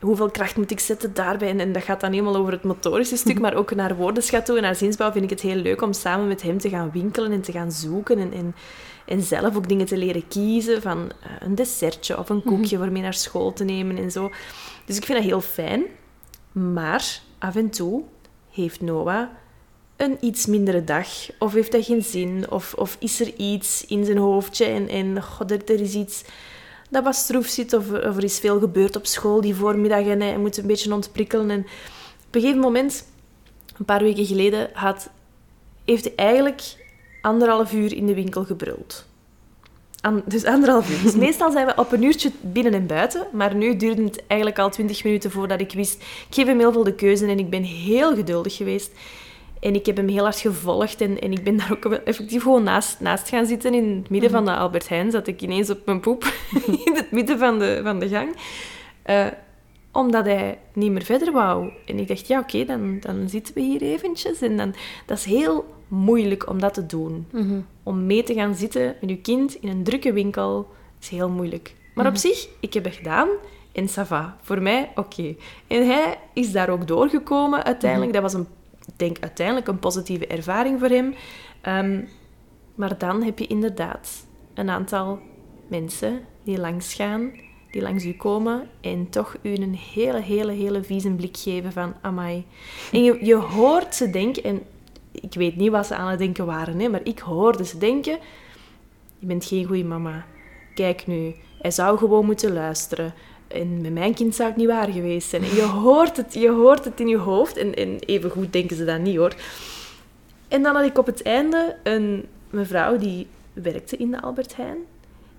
hoeveel kracht moet ik zetten daarbij? En, en dat gaat dan helemaal over het motorische stuk, maar ook naar woordenschat toe en naar zinsbouw vind ik het heel leuk om samen met hem te gaan winkelen en te gaan zoeken en, en, en zelf ook dingen te leren kiezen van eh, een dessertje of een koekje voor mee naar school te nemen en zo. Dus ik vind dat heel fijn. Maar af en toe heeft Noah een iets mindere dag. Of heeft hij geen zin. Of, of is er iets in zijn hoofdje en, en god, er, er is iets dat wat stroef zit. Of, er- of er is veel gebeurd op school die voormiddag en hij moet een beetje ontprikkelen. En op een gegeven moment, een paar weken geleden, had, heeft hij eigenlijk anderhalf uur in de winkel gebruld. An- dus anderhalf uur. Dus meestal zijn we op een uurtje binnen en buiten. Maar nu duurde het eigenlijk al twintig minuten voordat ik wist... Ik geef hem heel veel de keuze en ik ben heel geduldig geweest. En ik heb hem heel hard gevolgd. En, en ik ben daar ook effectief gewoon naast, naast gaan zitten. In het midden van de Albert Heijn zat ik ineens op mijn poep. in het midden van de, van de gang. Eh, omdat hij niet meer verder wou. En ik dacht, ja, oké, dan, dan zitten we hier eventjes. En dan, dat is heel moeilijk om dat te doen. Om mee te gaan zitten met je kind in een drukke winkel is heel moeilijk. Maar op zich, ik heb het gedaan. En ça va. Voor mij, oké. En hij is daar ook doorgekomen uiteindelijk. Dat was een, ik denk uiteindelijk een positieve ervaring voor hem. Ehm, maar dan heb je inderdaad een aantal mensen die langs gaan, die langs u komen en toch u een hele, hele, hele vieze blik geven van amai. En je, je hoort ze denken, en ik weet niet wat ze aan het denken waren, hè, maar ik hoorde ze denken, je bent geen goede mama. Kijk nu, hij zou gewoon moeten luisteren. En met mijn kind zou het niet waar geweest zijn. Je hoort het, je hoort het in je hoofd. En, en even goed denken ze dat niet hoor. En dan had ik op het einde een mevrouw die werkte in de Albert Heijn.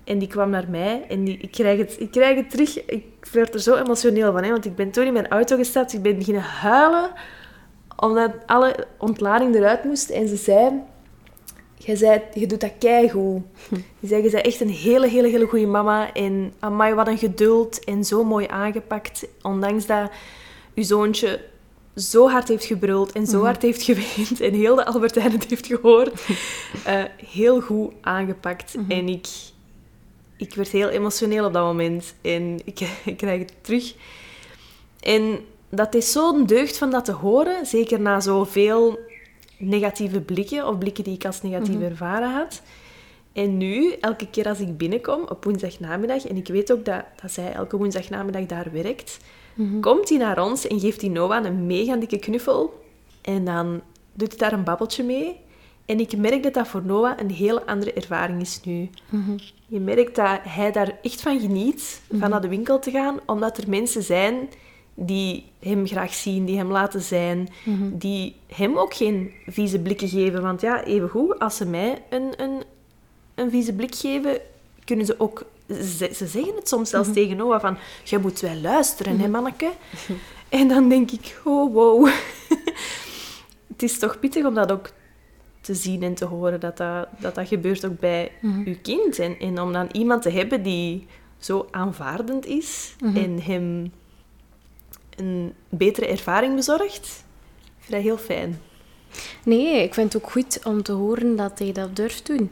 En die kwam naar mij en die, ik, krijg het, ik krijg het terug. Ik werd er zo emotioneel van. Hè, want ik ben toen in mijn auto gestapt. Ik ben beginnen huilen. Omdat alle ontlading eruit moest. En ze zei... Je, zei, je doet dat keigoed. Je zei, je bent echt een hele, hele, hele goede mama. En amai, wat een geduld. En zo mooi aangepakt. Ondanks dat uw zoontje zo hard heeft gebruld en zo hard heeft geweend en heel de Albertijn het heeft gehoord. Eh, heel goed aangepakt. En ik, ik werd heel emotioneel op dat moment. En ik, ik krijg het terug. En dat is zo'n deugd van dat te horen. Zeker na zoveel negatieve blikken, of blikken die ik als negatief ervaren had. En nu, elke keer als ik binnenkom op woensdagnamiddag, en ik weet ook dat, dat zij elke woensdagnamiddag daar werkt, komt hij naar ons en geeft die Noah een mega dikke knuffel. En dan doet hij daar een babbeltje mee. En ik merk dat dat voor Noah een heel andere ervaring is nu. Je merkt dat hij daar echt van geniet, van naar de winkel te gaan, omdat er mensen zijn die hem graag zien, die hem laten zijn, die hem ook geen vieze blikken geven. Want ja, evengoed, als ze mij een, een, een vieze blik geven, kunnen ze ook... Ze, ze zeggen het soms zelfs tegen Noah van, je moet wel luisteren, hè, manneke? En dan denk ik, oh, wow. het is toch pittig om dat ook te zien en te horen, dat dat, dat, dat gebeurt ook bij uw kind. En, en om dan iemand te hebben die zo aanvaardend is en hem een betere ervaring bezorgt, ik vind dat heel fijn. Nee, ik vind het ook goed om te horen dat hij dat durft doen.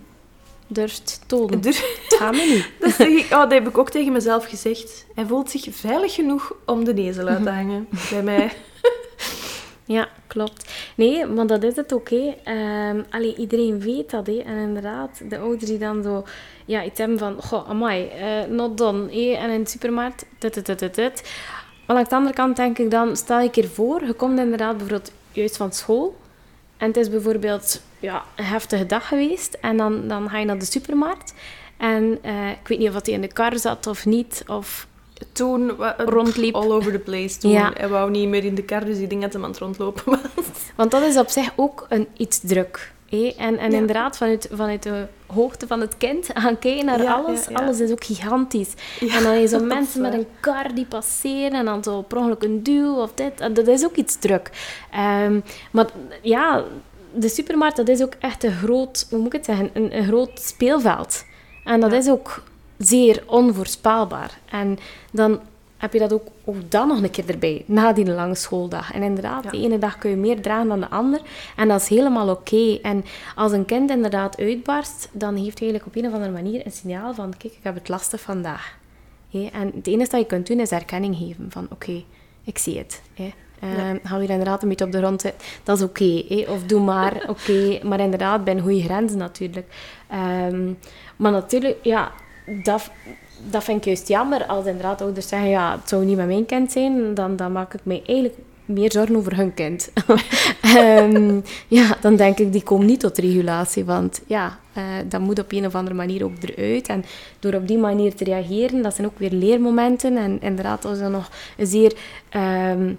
Durft tonen. Het gaat me niet. dat, zeg ik, oh, dat heb ik ook tegen mezelf gezegd. Hij voelt zich veilig genoeg om de nezel uit te hangen bij mij. Ja, klopt. Nee, maar dat is het ook. hè. Ehm, allee, iedereen weet dat. hè. En inderdaad, de ouders die dan zo ja, iets hebben van... Goh, amai, eh not done. hè. En in de supermarkt, dit, dit, dit, dit. Maar aan de andere kant denk ik dan... Stel je keer voor, je komt inderdaad bijvoorbeeld juist van school. En het is bijvoorbeeld ja, een heftige dag geweest. En dan, dan ga je naar de supermarkt. En eh, ik weet niet of hij in de kar zat of niet. Of toen Rondliep. all over the place toen. Ja. Hij wou niet meer in de kar, dus ik denk dat hij aan het rondlopen was. Want dat is op zich ook een, iets druk. En, en Ja. inderdaad, vanuit, vanuit de hoogte van het kind gaan kijken naar Ja, alles. ja. Alles is ook gigantisch. En dan je zo is mensen met een kar die passeren en dan zo per ongeluk een duw of dit. Dat is ook iets druk. Ehm, maar ja, de supermarkt, dat is ook echt een groot, hoe moet ik het zeggen, een, een groot speelveld. En dat is ook zeer onvoorspelbaar. En dan heb je dat ook, ook dan nog een keer erbij, na die lange schooldag. En inderdaad, Ja. de ene dag kun je meer dragen dan de ander. En dat is helemaal oké. En als een kind inderdaad uitbarst, dan geeft hij eigenlijk op een of andere manier een signaal van, kijk, ik heb het lastig vandaag. En het enige dat je kunt doen, is erkenning geven van, oké, ik zie het. Hé. Ehm, Ga weer inderdaad een beetje op de grond zitten. Dat is oké. hé. of doe maar, oké. Maar inderdaad, bij een goede grenzen natuurlijk. Ehm, maar natuurlijk, ja, dat, dat vind ik juist jammer. Als inderdaad ouders zeggen, ja, het zou niet met mijn kind zijn, dan, dan maak ik mij eigenlijk meer zorgen over hun kind. Ehm, ja, dan denk ik, die komen niet tot regulatie. Want ja, eh, dat moet op een of andere manier ook eruit. En door op die manier te reageren, dat zijn ook weer leermomenten. En inderdaad, als dan nog een zeer ehm,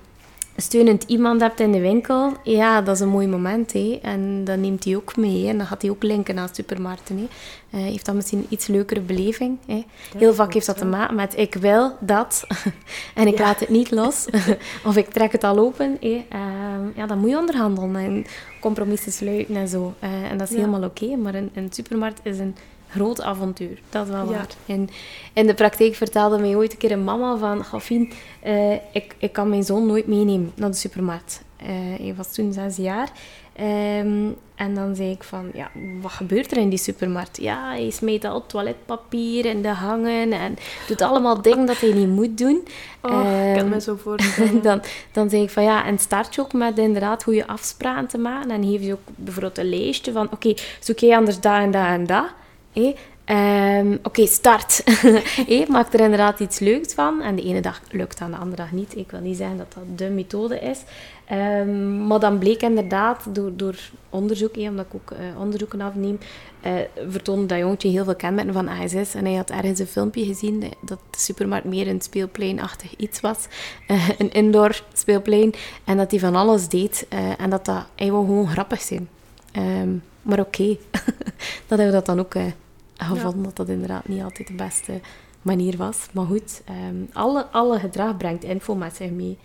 steunend iemand hebt in de winkel, ja, dat is een mooi moment. Hè. En dat neemt hij ook mee. hè. En dan gaat hij ook linken naar supermarkten. Hè. Eh, heeft dan misschien een iets leukere beleving. Hè. Heel vaak heeft dat te maken met ik wil dat en ik Ja. laat het niet los. of ik trek het al open. Hè. Ehm, ja, dan moet je onderhandelen en compromissen sluiten en zo. Eh, en dat is Ja. helemaal oké. Maar een, een supermarkt is een groot avontuur. Dat is wel Ja. waar. En in de praktijk vertelde mij ooit een keer een mama van... Gafien, eh, ik, ik kan mijn zoon nooit meenemen naar de supermarkt. Eh, hij was toen zes jaar. Ehm, en dan zei ik van, ja, wat gebeurt er in die supermarkt? Ja, hij smijt al toiletpapier in de hangen en doet allemaal dingen dat hij niet moet doen. Oh, ik kan Ehm, me zo voorstellen. dan, dan zeg ik van ja, en start je ook met inderdaad goede afspraken te maken. En geef je ook bijvoorbeeld een lijstje van oké, zoek jij anders dat en dat en dat. Ehm, oké, start. Hé, maak er inderdaad iets leuks van. En de ene dag lukt dat, de andere dag niet. Ik wil niet zeggen dat dat de methode is. Ehm, maar dan bleek inderdaad door, door onderzoek, omdat ik ook eh, onderzoeken afneem, eh vertoonde dat jongetje heel veel kenmerken van ASS. En hij had ergens een filmpje gezien dat- dat de supermarkt meer een speelpleinachtig iets was. Eh, een indoor speelplein. En dat hij van alles deed. eh, en dat dat hij gewoon grappig zijn. Ehm, maar oké, dat hebben we dat dan ook gevonden. Dat dat inderdaad niet altijd de beste manier was. Maar goed, ehm, alle, alle gedrag brengt info met zich mee.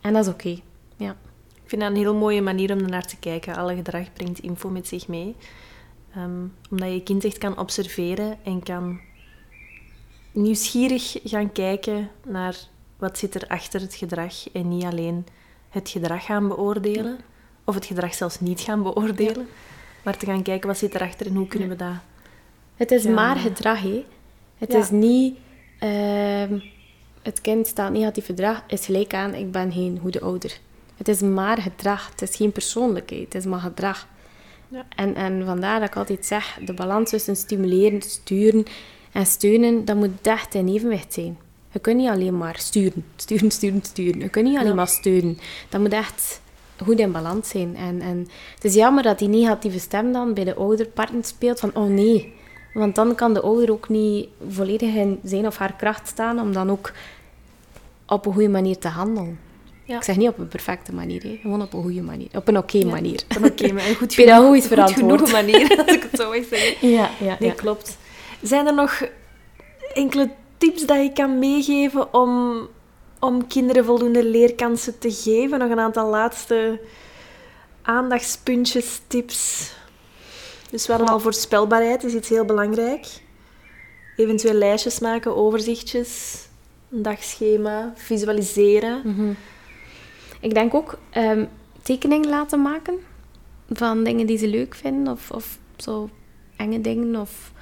En dat is oké. Ja. Ik vind dat een heel mooie manier om ernaar te kijken. Alle gedrag brengt info met zich mee. Ehm, omdat je je kind echt kan observeren en kan nieuwsgierig gaan kijken naar wat zit er achter het gedrag en niet alleen het gedrag gaan beoordelen of het gedrag zelfs niet gaan beoordelen, maar te gaan kijken wat zit erachter en hoe kunnen we dat... Het is Ja. maar gedrag, hè. Het Ja. is niet... ehm, het kind staat negatief gedrag, is gelijk aan ik ben geen goede ouder. Het is maar gedrag. Het is geen persoonlijkheid. Het is maar gedrag. Ja. En, en vandaar dat ik altijd zeg, de balans tussen stimuleren, sturen en steunen, dat moet echt in evenwicht zijn. Je kunt niet alleen maar sturen, sturen, sturen, sturen. Je kunt niet alleen Ja. maar steunen. Dat moet echt goed in balans zijn. En, en het is jammer dat die negatieve stem dan bij de ouderpartner speelt van, oh nee. Want dan kan de ouder ook niet volledig in zijn of haar kracht staan om dan ook op een goede manier te handelen. Ja. Ik zeg niet op een perfecte manier, hè. gewoon op een goede manier. Op een oké manier. op een oké, maar een goed Pedagogisch goed verantwoord. genoeg manier, als ik het zo mag zeggen. Ja, ja, Nee, ja. klopt. Zijn er nog enkele tips dat je kan meegeven om, om kinderen voldoende leerkansen te geven? Nog een aantal laatste aandachtspuntjes, tips. Dus we hadden al voorspelbaarheid, is iets heel belangrijk. Eventueel lijstjes maken, overzichtjes, een dagschema, visualiseren. Mhm. Ik denk ook ehm tekeningen laten maken van dingen die ze leuk vinden of, of zo enge dingen of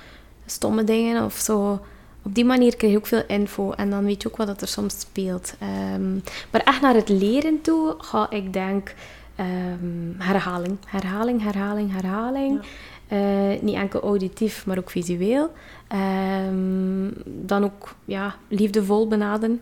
stomme dingen of zo. Op die manier krijg je ook veel info en dan weet je ook wat dat er soms speelt. Ehm, maar echt naar het leren toe ga ik denk ehm, herhaling. Herhaling, herhaling, herhaling. Eh, niet enkel auditief, maar ook visueel. Ehm, dan ook ja, liefdevol benaderen.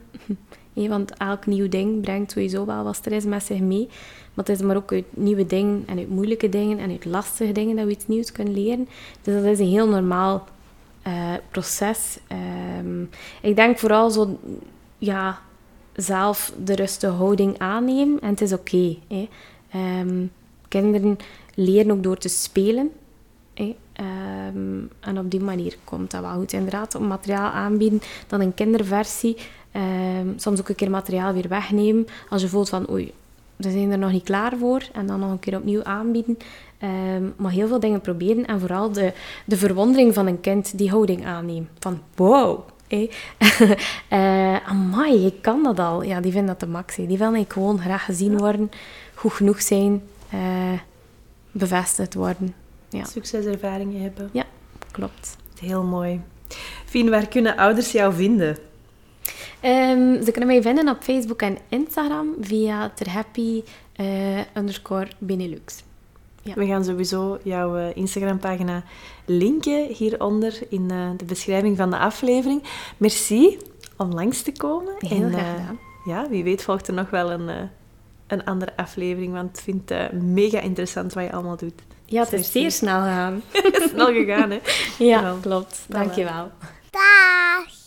Want elk nieuw ding brengt sowieso wel wat stress met zich mee. Maar het is maar ook uit nieuwe dingen en uit moeilijke dingen en uit lastige dingen dat we iets nieuws kunnen leren. Dus dat is een heel normaal eh, proces. Ehm, ik denk vooral zo ja, zelf de rustige houding aanneem en het is oké. Ehm, kinderen leren ook door te spelen. Ehm, en op die manier komt dat wel goed. Inderdaad, om materiaal aanbieden, dan een kinderversie. Ehm, soms ook een keer materiaal weer wegnemen. Als je voelt van, oei, ze zijn er nog niet klaar voor. En dan nog een keer opnieuw aanbieden. Ehm, maar heel veel dingen proberen. En vooral de, de verwondering van een kind die houding aanneemt. Van, wow, hé. Eh, amai, ik kan dat al. Ja, die vinden dat de max. Die willen eigenlijk gewoon graag gezien worden. Goed genoeg zijn. eh, bevestigd worden. Ja, Succeservaringen hebben. ja klopt. Heel mooi. Fien, waar kunnen ouders jou vinden? Ehm, ze kunnen mij vinden op Facebook en Instagram via terhappy eh underscore Benelux. Ja. We gaan sowieso jouw eh, Instagram-pagina linken hieronder in eh, de beschrijving van de aflevering. Merci om langs te komen. Heel En, graag eh, gedaan. ja, wie weet volgt er nog wel een, eh, een andere aflevering, want ik vind het eh, mega interessant wat je allemaal doet. Ja, het is zeer snel gaan. snel gegaan, hè? Ja, ja. klopt. Dankjewel. Dag!